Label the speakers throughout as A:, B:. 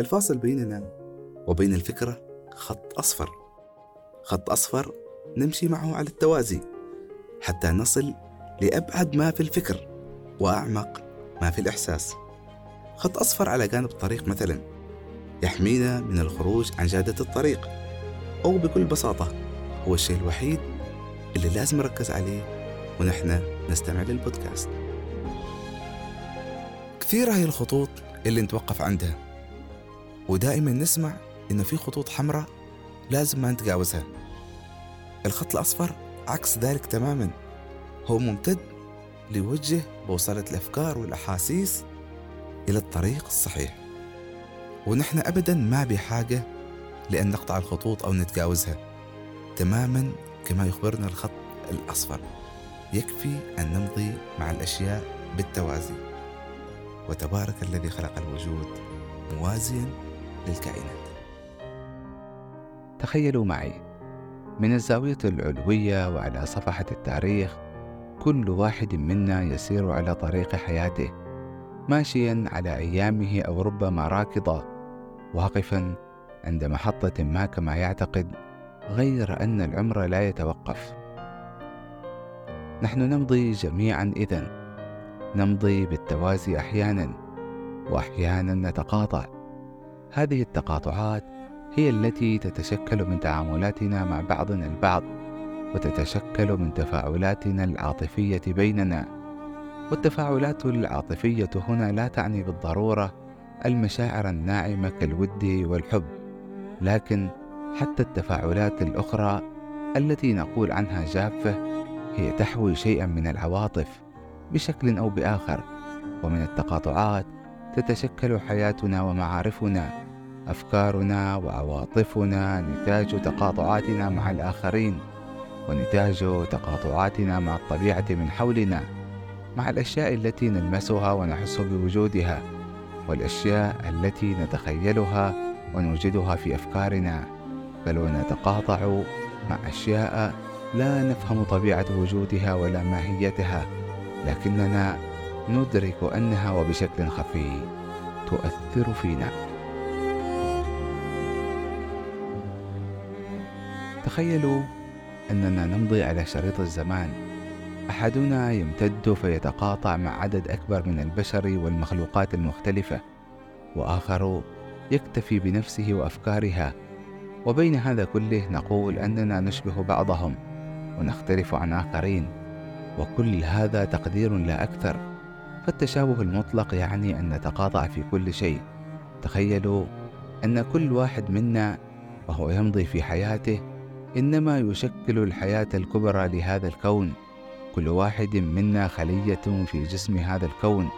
A: الفاصل بيننا وبين الفكرة خط أصفر. خط أصفر نمشي معه على التوازي حتى نصل لأبعد ما في الفكر وأعمق ما في الإحساس. خط أصفر على جانب الطريق مثلا يحمينا من الخروج عن جادة الطريق أو بكل بساطة هو الشيء الوحيد اللي لازم نركز عليه ونحن نستمع للبودكاست. كثيرة هي الخطوط اللي نتوقف عندها. ودائما نسمع إنه في خطوط حمراء لازم ما نتجاوزها. الخط الأصفر عكس ذلك تماما. هو ممتد ليوجه بوصلة الأفكار والأحاسيس إلى الطريق الصحيح. ونحن أبدا ما بحاجة لأن نقطع الخطوط أو نتجاوزها. تماما كما يخبرنا الخط الأصفر. يكفي أن نمضي مع الأشياء بالتوازي. وتبارك الذي خلق الوجود موازيا للكائنات.
B: تخيلوا معي من الزاوية العلوية وعلى صفحة التاريخ كل واحد منا يسير على طريق حياته ماشيا على أيامه أو ربما راكضا واقفا عند محطة ما كما يعتقد غير أن العمر لا يتوقف. نحن نمضي جميعا إذن نمضي بالتوازي أحيانا وأحيانا نتقاطع. هذه التقاطعات هي التي تتشكل من تعاملاتنا مع بعضنا البعض وتتشكل من تفاعلاتنا العاطفية بيننا. والتفاعلات العاطفية هنا لا تعني بالضرورة المشاعر الناعمة كالود والحب لكن حتى التفاعلات الأخرى التي نقول عنها جافة هي تحوي شيئا من العواطف بشكل أو بآخر. ومن التقاطعات تتشكل حياتنا ومعارفنا أفكارنا وعواطفنا نتاج تقاطعاتنا مع الآخرين ونتاج تقاطعاتنا مع الطبيعة من حولنا مع الأشياء التي نلمسها ونحس بوجودها والأشياء التي نتخيلها ونوجدها في أفكارنا. بل ونتقاطع مع أشياء لا نفهم طبيعة وجودها ولا ماهيتها لكننا ندرك أنها وبشكل خفي تؤثر فينا. تخيلوا أننا نمضي على شريط الزمان. أحدنا يمتد فيتقاطع مع عدد أكبر من البشر والمخلوقات المختلفة وآخر يكتفي بنفسه وأفكارها. وبين هذا كله نقول أننا نشبه بعضهم ونختلف عن آخرين. وكل هذا تقدير لا أكثر. فالتشابه المطلق يعني أن نتقاطع في كل شيء. تخيلوا أن كل واحد منا وهو يمضي في حياته إنما يشكل الحياة الكبرى لهذا الكون. كل واحد منا خلية في جسم هذا الكون.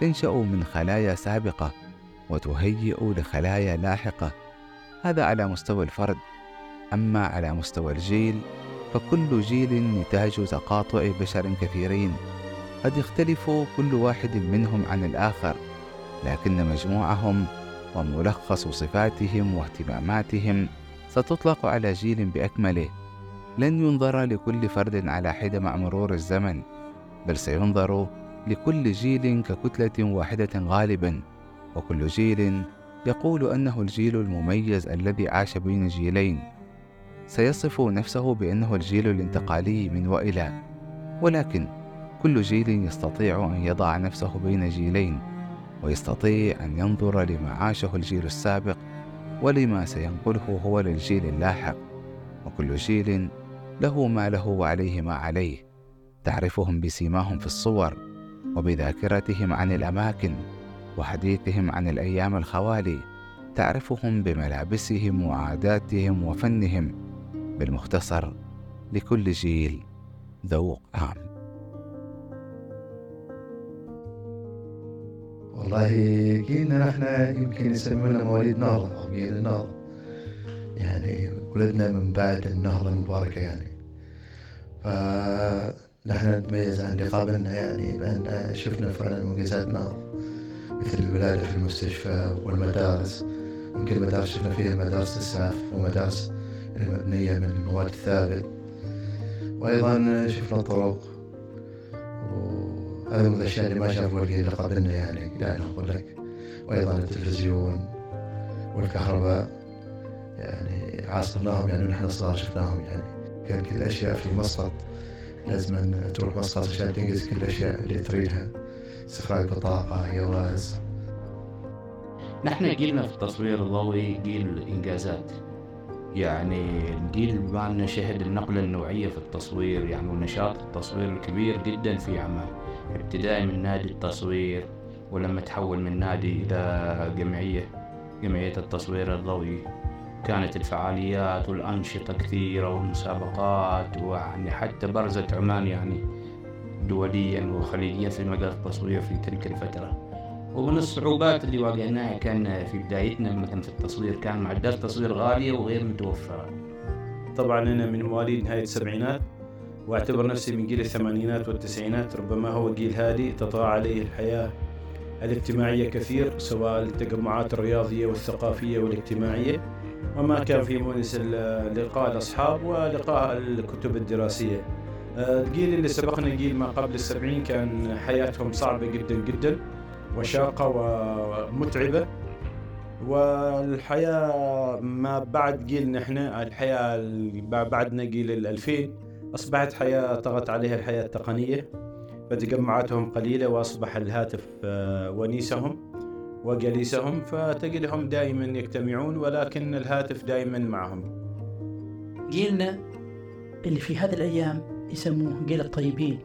B: تنشأ من خلايا سابقة وتهيئ لخلايا لاحقة. هذا على مستوى الفرد. أما على مستوى الجيل فكل جيل نتاج تقاطع بشر كثيرين. قد يختلف كل واحد منهم عن الآخر لكن مجموعهم وملخص صفاتهم واهتماماتهم ستطلق على جيل بأكمله. لن ينظر لكل فرد على حدة مع مرور الزمن بل سينظر لكل جيل ككتلة واحدة غالبا وكل جيل يقول أنه الجيل المميز الذي عاش بين جيلين. سيصف نفسه بأنه الجيل الانتقالي من وإلى ولكن كل جيل يستطيع أن يضع نفسه بين جيلين ويستطيع أن ينظر لما عاشه الجيل السابق ولما سينقله هو للجيل اللاحق. وكل جيل له ما له وعليه ما عليه تعرفهم بسيماهم في الصور وبذاكرتهم عن الأماكن وحديثهم عن الأيام الخوالي تعرفهم بملابسهم وعاداتهم وفنهم بالمختصر لكل جيل ذوق عام.
C: والله جيلنا نحن يمكن يسمونا مواليد نهضة أو جيل النهضة يعني ولدنا من بعد النهضة المباركة يعني. فنحن نتميز عن قبلنا يعني بأن شفنا فعلا معجزات نهضة مثل الولادة في المستشفى والمدارس. يمكن المدارس شفنا فيها مدارس إسعاف ومدارس المبنية من المواد الثابت. وأيضا شفنا الطرق وهذا من الأشياء اللي ما شافوها اللي قبلنا يعني لا أقول لك. وأيضا التلفزيون والكهرباء يعني عاصرناهم يعني ونحن صغار شفناهم يعني كان كل الأشياء في مسقط لازم تروح مسقط عشان تنجز كل الأشياء اللي تريدها. استخراج بطاقة جواز
D: نحن جيلنا في التصوير الضوئي جيل إنجازات. يعني الجيل مالنا شهد النقلة النوعية في التصوير يعني ونشاط التصوير الكبير جدا في عمان. ابتداء من نادي التصوير ولما تحول من نادي إلى جمعية جمعية التصوير الضوئي. كانت الفعاليات والأنشطة كثيرة والمسابقات ويعني حتى برزت عمان يعني دوليا وخليجيا في مجال التصوير في تلك الفترة. ومن الصعوبات اللي واجهناها كان في بدايتنا مثلا في التصوير كان معدات التصوير غالية وغير متوفرة.
E: طبعا أنا من مواليد نهاية السبعينات واعتبر نفسي من جيل الثمانينات والتسعينات ربما هو جيل هادي تطغى عليه الحياة. الاجتماعية كثير سواء التجمعات الرياضية والثقافية والاجتماعية وما كان في مونس لقاء الأصحاب ولقاء الكتب الدراسية. الجيل اللي سبقنا جيل ما قبل السبعين كان حياتهم صعبة جدا جدا وشاقة ومتعبة. والحياة ما بعد جيلنا إحنا الحياة بعدنا جيل الألفين. أصبحت حياة طغت عليها الحياة التقنية فتجمعاتهم قليلة وأصبح الهاتف آه، ونيسهم وجليسهم فتجدهم دائما يجتمعون ولكن الهاتف دائما معهم.
F: جيلنا اللي في هذه الأيام يسموه جيل الطيبين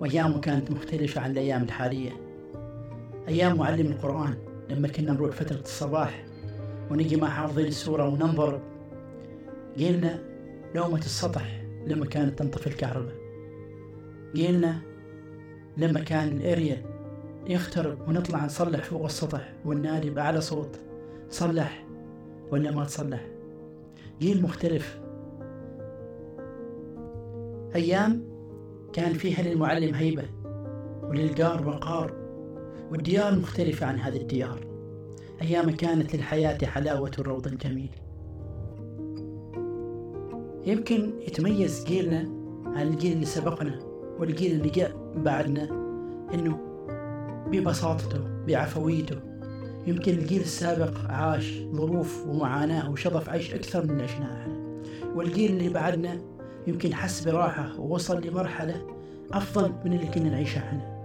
F: وأيامه كانت مختلفة عن الأيام الحالية. أيام معلم القرآن لما كنا نروح فترة الصباح ونجي مع حافظين السورة وننضرب جيلنا نومة السطح لما كانت تنطفي الكهرباء. جيلنا لما كان الاريال يخترب ونطلع نصلح فوق السطح والنادي بأعلى صوت صلح ولا ما تصلح؟ جيل مختلف. أيام كان فيها للمعلم هيبة وللجار وقار والديار مختلفة عن هذه الديار. أيام كانت للحياة حلاوة الروض الجميل يمكن يتميز جيلنا عن الجيل اللي سبقنا والجيل اللي جاء بعدنا إنه ببساطته بعفويته. يمكن الجيل السابق عاش ظروف ومعاناة وشظف عيش أكثر من اللي عشناها والجيل اللي بعدنا يمكن حس براحة ووصل لمرحلة أفضل من اللي كنا نعيشها إحنا.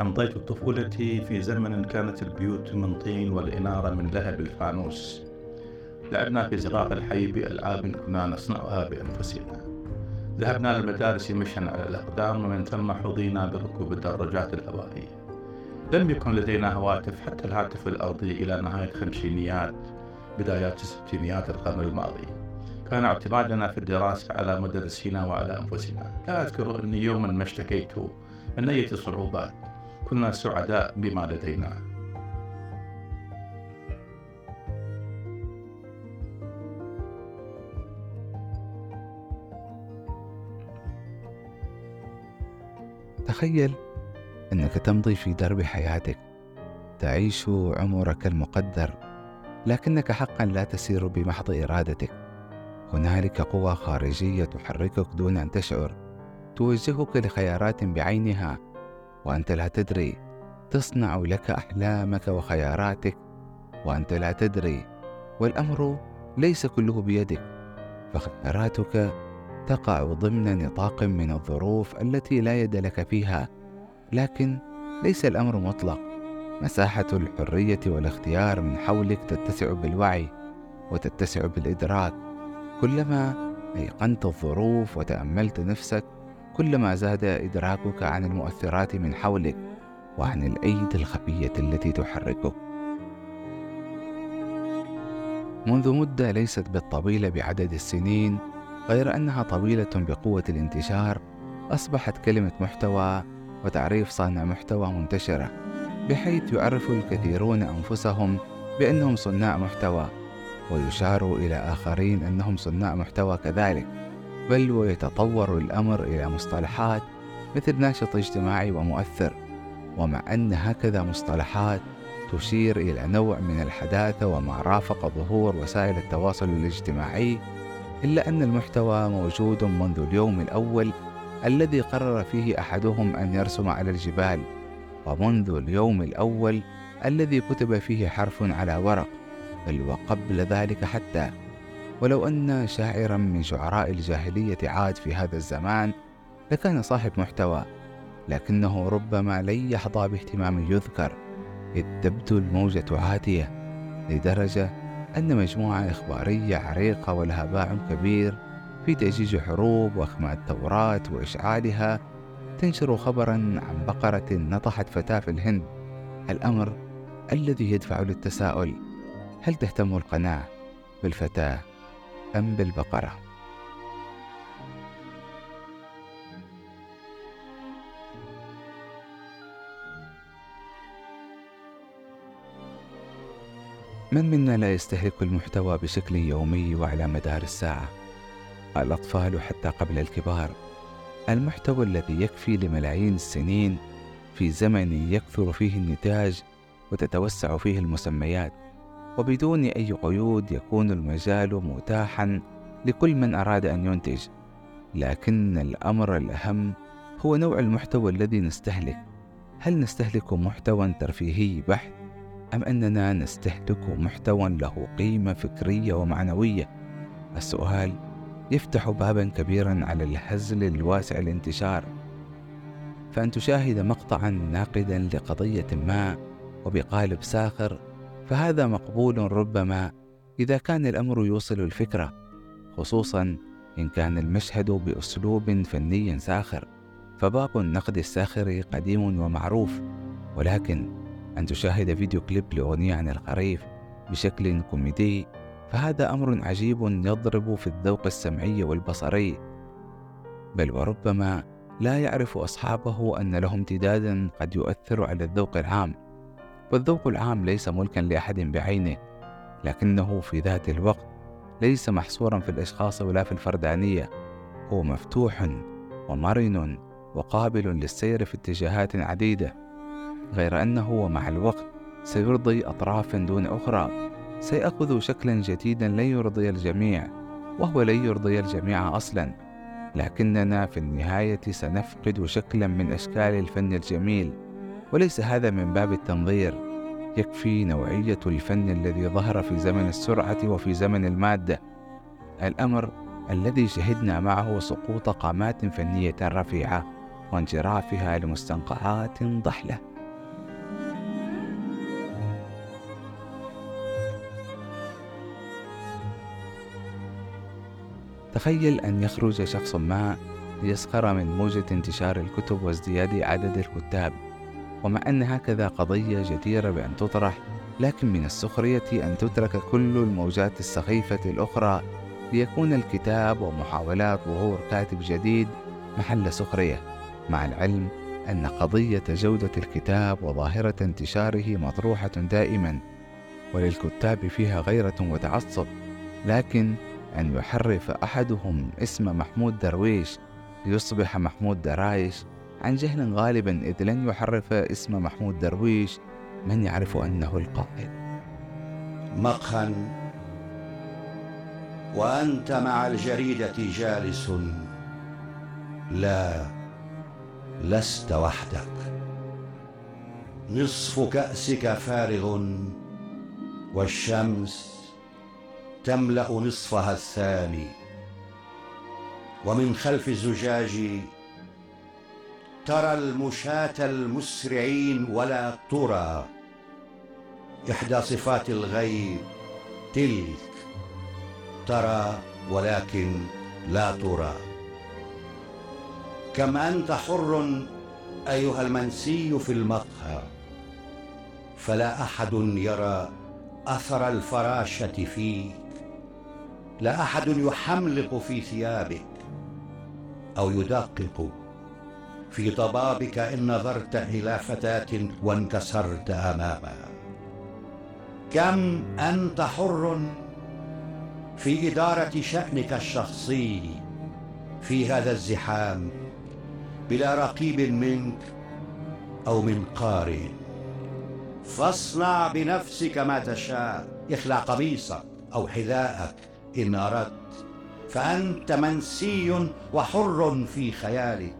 G: أمضيت طفولتي في زمن كانت البيوت من طين والإنارة من لهب الفانوس. لعبنا في زراق الحي بألعاب كنا نصنعها بأنفسنا. ذهبنا للمدارس مشيا على الأقدام ومن ثم حظينا بركوب الدراجات الهوائية. لم يكن لدينا هواتف حتى الهاتف الأرضي إلى نهاية الخمسينيات بدايات الستينيات القرن الماضي. كان اعتمادنا في الدراسة على مدرسينا وعلى أنفسنا. لا أذكر أني يوما ما اشتكيت من أي صعوبات كنا سعداء بما لدينا.
B: تخيل أنك تمضي في درب حياتك تعيش عمرك المقدر لكنك حقا لا تسير بمحض إرادتك. هنالك قوى خارجية تحركك دون أن تشعر توجهك لخيارات بعينها وأنت لا تدري تصنع لك أحلامك وخياراتك وأنت لا تدري والأمر ليس كله بيدك فخياراتك تقع ضمن نطاق من الظروف التي لا يد لك فيها. لكن ليس الأمر مطلق. مساحة الحرية والاختيار من حولك تتسع بالوعي وتتسع بالإدراك. كلما أيقنت الظروف وتأملت نفسك كلما زاد إدراكك عن المؤثرات من حولك وعن الأيدي الخفية التي تحركك. منذ مدة ليست بالطويلة بعدد السنين غير أنها طويلة بقوة الانتشار أصبحت كلمة محتوى وتعريف صانع محتوى منتشرة بحيث يعرف الكثيرون أنفسهم بأنهم صناع محتوى ويشار إلى آخرين أنهم صناع محتوى كذلك بل ويتطور الأمر إلى مصطلحات مثل ناشط اجتماعي ومؤثر ومع أن هكذا مصطلحات تشير إلى نوع من الحداثة وما رافق ظهور وسائل التواصل الاجتماعي إلا أن المحتوى موجود منذ اليوم الأول الذي قرر فيه أحدهم أن يرسم على الجبال ومنذ اليوم الأول الذي كتب فيه حرف على ورق بل وقبل ذلك حتى. ولو أن شاعرا من شعراء الجاهلية عاد في هذا الزمان لكان صاحب محتوى لكنه ربما لن يحظى باهتمام يذكر إذ تبدو الموجة عاتية لدرجة أن مجموعة إخبارية عريقة ولها باع كبير في تأجيج حروب وإخماد توراة وإشعالها تنشر خبرا عن بقرة نطحت فتاة في الهند الأمر الذي يدفع للتساؤل هل تهتم القناة بالفتاة أم بالبقرة؟ من منا لا يستهلك المحتوى بشكل يومي وعلى مدار الساعة؟ الأطفال حتى قبل الكبار. المحتوى الذي يكفي لملايين السنين في زمن يكثر فيه النتاج وتتوسع فيه المسميات. وبدون أي قيود يكون المجال متاحا لكل من أراد أن ينتج. لكن الأمر الأهم هو نوع المحتوى الذي نستهلك. هل نستهلك محتوى ترفيهي بحت؟ أم أننا نستهلك محتوى له قيمة فكرية ومعنوية؟ السؤال يفتح بابا كبيرا على الهزل الواسع الانتشار. فأن تشاهد مقطعا ناقدا لقضية ما وبقالب ساخر فهذا مقبول ربما إذا كان الأمر يوصل الفكرة خصوصا إن كان المشهد بأسلوب فني ساخر. فباب النقد الساخر قديم ومعروف ولكن أن تشاهد فيديو كليب لأغنية عن الخريف بشكل كوميدي فهذا أمر عجيب يضرب في الذوق السمعي والبصري. بل وربما لا يعرف أصحابه أن له امتدادا قد يؤثر على الذوق العام والذوق العام ليس ملكا لأحد بعينه لكنه في ذات الوقت ليس محصورا في الأشخاص ولا في الفردانية. هو مفتوح ومرن وقابل للسير في اتجاهات عديدة. غير أنه ومع الوقت سيرضي أطرافا دون أخرى. سيأخذ شكلا جديدا لن يرضي الجميع وهو لن يرضي الجميع أصلا. لكننا في النهاية سنفقد شكلا من أشكال الفن الجميل وليس هذا من باب التنظير. يكفي نوعية الفن الذي ظهر في زمن السرعة وفي زمن المادة. الأمر الذي شهدنا معه سقوط قامات فنية رفيعة وانجرافها لمستنقعات ضحلة. تخيل أن يخرج شخص ما ليسخر من موجة انتشار الكتب وازدياد عدد الكتاب ومع أن هكذا قضية جديرة بأن تطرح لكن من السخرية أن تترك كل الموجات السخيفة الأخرى ليكون الكتاب ومحاولات ظهور كاتب جديد محل سخرية مع العلم أن قضية جودة الكتاب وظاهرة انتشاره مطروحة دائما وللكتاب فيها غيرة وتعصب لكن أن يحرف أحدهم اسم محمود درويش ليصبح محمود درايش. عن جهل غالبا إذ لن يحرف اسم محمود درويش من يعرف أنه القائل.
H: مقهى وأنت مع الجريدة جالس. لا لست وحدك. نصف كأسك فارغ والشمس تملأ نصفها الثاني. ومن خلف الزجاج ترى المشاة المسرعين ولا ترى إحدى صفات الغيب تلك ترى ولكن لا ترى. كم أنت حر أيها المنسي في المقهى فلا أحد يرى أثر الفراشة فيك. لا أحد يحملق في ثيابك أو يدقق في ضبابك إن نظرت إلى فتاة وانكسرت أمامها. كم أنت حر في إدارة شأنك الشخصي في هذا الزحام بلا رقيب منك أو من قارئ. فاصنع بنفسك ما تشاء اخلع قميصك أو حذاءك. إن أردت فأنت منسي وحر في خيالك.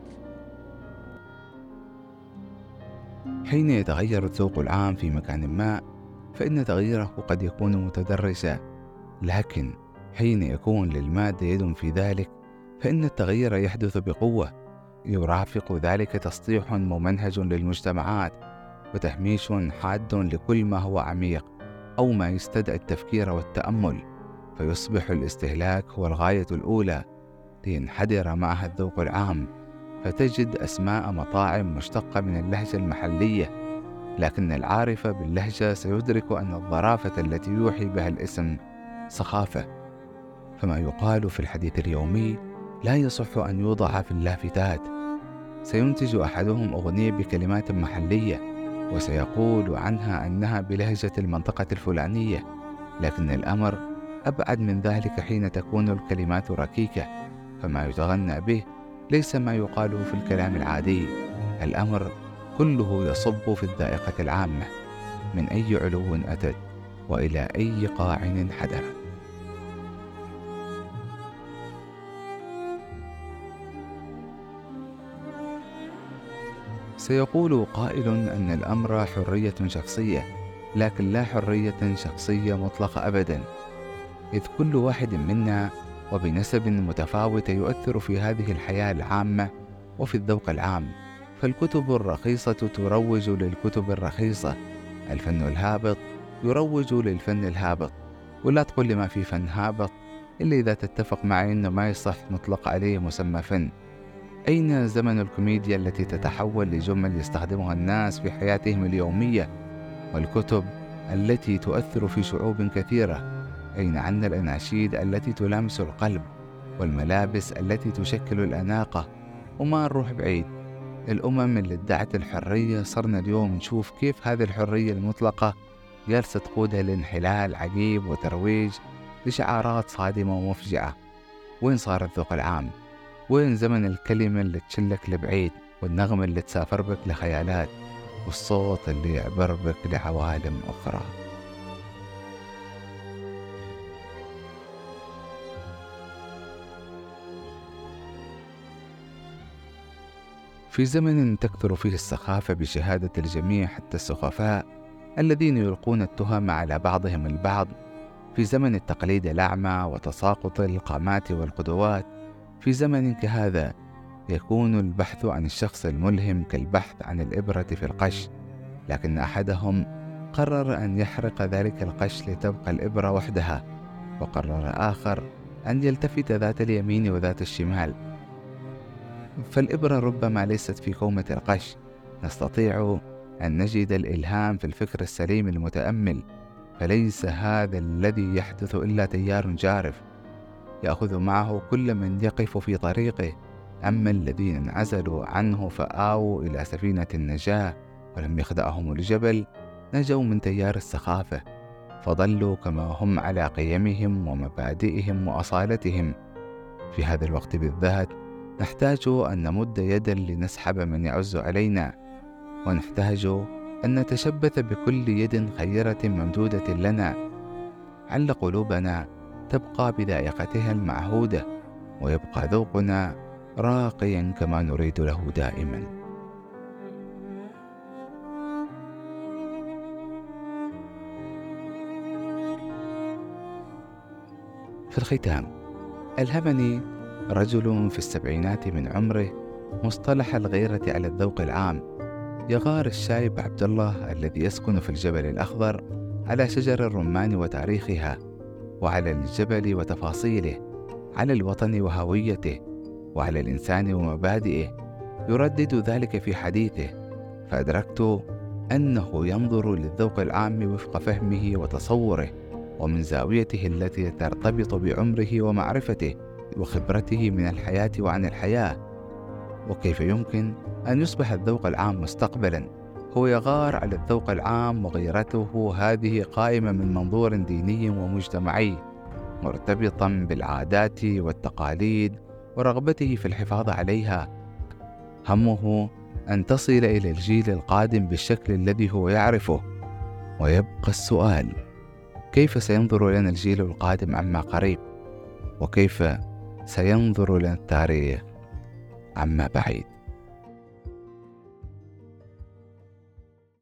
B: حين يتغير الذوق العام في مكان ما فإن تغييره قد يكون متدرجا لكن حين يكون للمادة يد في ذلك فإن التغيير يحدث بقوة. يرافق ذلك تسطيح ممنهج للمجتمعات وتهميش حاد لكل ما هو عميق أو ما يستدعي التفكير والتأمل. فيصبح الاستهلاك هو الغاية الأولى لينحدر معها الذوق العام فتجد أسماء مطاعم مشتقة من اللهجة المحلية لكن العارف باللهجة سيدرك أن الظرافة التي يوحي بها الاسم سخافة. فما يقال في الحديث اليومي لا يصح أن يوضع في اللافتات. سينتج أحدهم أغنية بكلمات محلية وسيقول عنها أنها بلهجة المنطقة الفلانية لكن الأمر أبعد من ذلك حين تكون الكلمات ركيكة فما يتغنى به ليس ما يقال في الكلام العادي. الأمر كله يصب في الذائقة العامة. من أي علو أتت وإلى أي قاع انحدرت سيقول قائل أن الأمر حرية شخصية لكن لا حرية شخصية مطلقة أبدا. إذ كل واحد منا وبنسب متفاوتة يؤثر في هذه الحياة العامة وفي الذوق العام. فالكتب الرخيصة تروج للكتب الرخيصة. الفن الهابط يروج للفن الهابط. ولا تقول لي ما في فن هابط إلا إذا تتفق معي أنه ما يصح نطلق عليه مسمى فن. أين زمن الكوميديا التي تتحول لجمل يستخدمها الناس في حياتهم اليومية؟ والكتب التي تؤثر في شعوب كثيرة. أين عنا الأناشيد التي تلامس القلب والملابس التي تشكل الأناقة وما نروح بعيد. الأمم اللي ادعت الحرية صرنا اليوم نشوف كيف هذه الحرية المطلقة جالسة تقودها لانحلال عجيب وترويج لشعارات صادمة ومفجعة. وين صار الذوق العام؟ وين زمن الكلمة اللي تشلك لبعيد والنغمة اللي تسافر بك لخيالات والصوت اللي يعبر بك لعوالم أخرى؟ في زمن تكثر فيه السخافة بشهادة الجميع حتى السخفاء الذين يلقون التهم على بعضهم البعض في زمن التقليد الأعمى وتساقط القامات والقدوات في زمن كهذا يكون البحث عن الشخص الملهم كالبحث عن الإبرة في القش لكن أحدهم قرر أن يحرق ذلك القش لتبقى الإبرة وحدها وقرر آخر أن يلتفت ذات اليمين وذات الشمال. فالإبرة ربما ليست في كومة القش. نستطيع أن نجد الإلهام في الفكر السليم المتأمل فليس هذا الذي يحدث إلا تيار جارف. يأخذ معه كل من يقف في طريقه أما الذين انعزلوا عنه فآووا إلى سفينة النجاة ولم يخدعهم الجبل نجوا من تيار السخافة فظلوا كما هم على قيمهم ومبادئهم وأصالتهم. في هذا الوقت بالذات نحتاج أن نمد يدا لنسحب من يعز علينا ونحتاج أن نتشبث بكل يد خيرة ممدودة لنا. عل قلوبنا تبقى بذائقتها المعهودة ويبقى ذوقنا راقيا كما نريد له دائما. في الختام ألهمني رجل في السبعينات من عمره مصطلح الغيرة على الذوق العام يغار الشايب عبد الله الذي يسكن في الجبل الأخضر على شجر الرمان وتاريخها وعلى الجبل وتفاصيله على الوطن وهويته وعلى الإنسان ومبادئه يردد ذلك في حديثه فأدركت أنه ينظر للذوق العام وفق فهمه وتصوره ومن زاويته التي ترتبط بعمره ومعرفته وخبرته من الحياة وعن الحياة وكيف يمكن أن يصبح الذوق العام مستقبلا؟ هو يغار على الذوق العام وغيرته هذه قائمة من منظور ديني ومجتمعي مرتبطا بالعادات والتقاليد ورغبته في الحفاظ عليها. همه أن تصل إلى الجيل القادم بالشكل الذي هو يعرفه. ويبقى السؤال كيف سينظر لنا الجيل القادم عما قريب؟ وكيف سينظر لنا التاريخ عما بعيد.